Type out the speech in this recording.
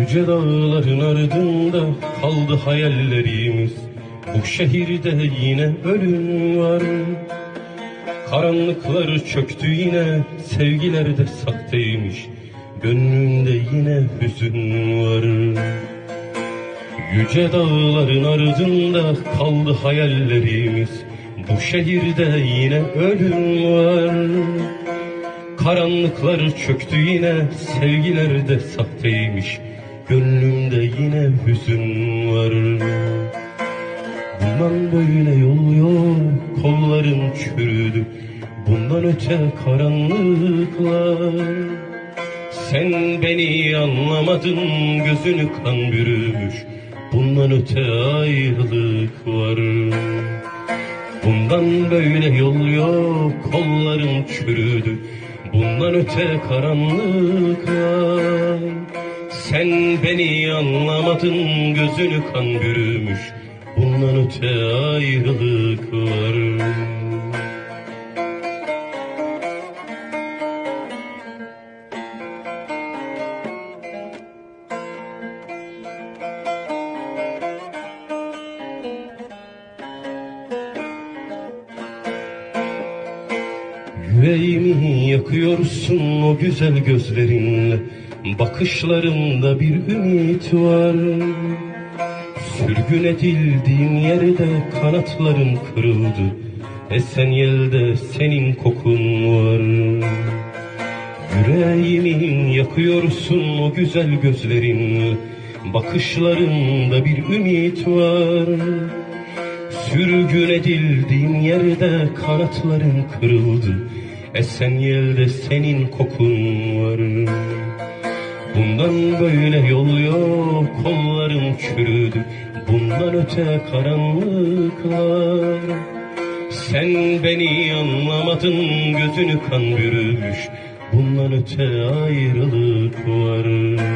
Yüce dağların ardında kaldı hayallerimiz. Bu şehirde yine ölüm var. Karanlıklar çöktü yine Sevgiler de sahteymiş Gönlümde yine hüzün var. Yüce dağların ardında kaldı hayallerimiz. Bu şehirde yine ölüm var. Karanlıklar çöktü yine Sevgiler de sahteymiş Gönlümde yine hüzün var. Bundan böyle yol yok. Kollarım çürüdü. Bundan öte karanlıklar. Sen beni anlamadın. Gözünü kan bürümüş. Bundan öte ayrılık var Bundan böyle yol yok. Kollarım çürüdü. Bundan öte karanlıklar Sen beni anlamadın Gözünü kan bürümüş. Bundan öte ayrılık var Yüreğimi yakıyorsun o güzel gözlerinle. Bakışlarında bir ümit var. Sürgün edildiğim yerde kanatlarım kırıldı. Esen yelde senin kokun var. Yüreğimi yakıyorsun o güzel gözlerinle. Bakışlarında bir ümit var Sürgün edildiğim yerde kanatlarım kırıldı. Esen yelde senin kokun var. Bundan böyle yol yok kollarım çürüdü. Bundan öte karanlıklar. Sen beni anlamadın gözünü kan bürümüş. Bundan öte ayrılık var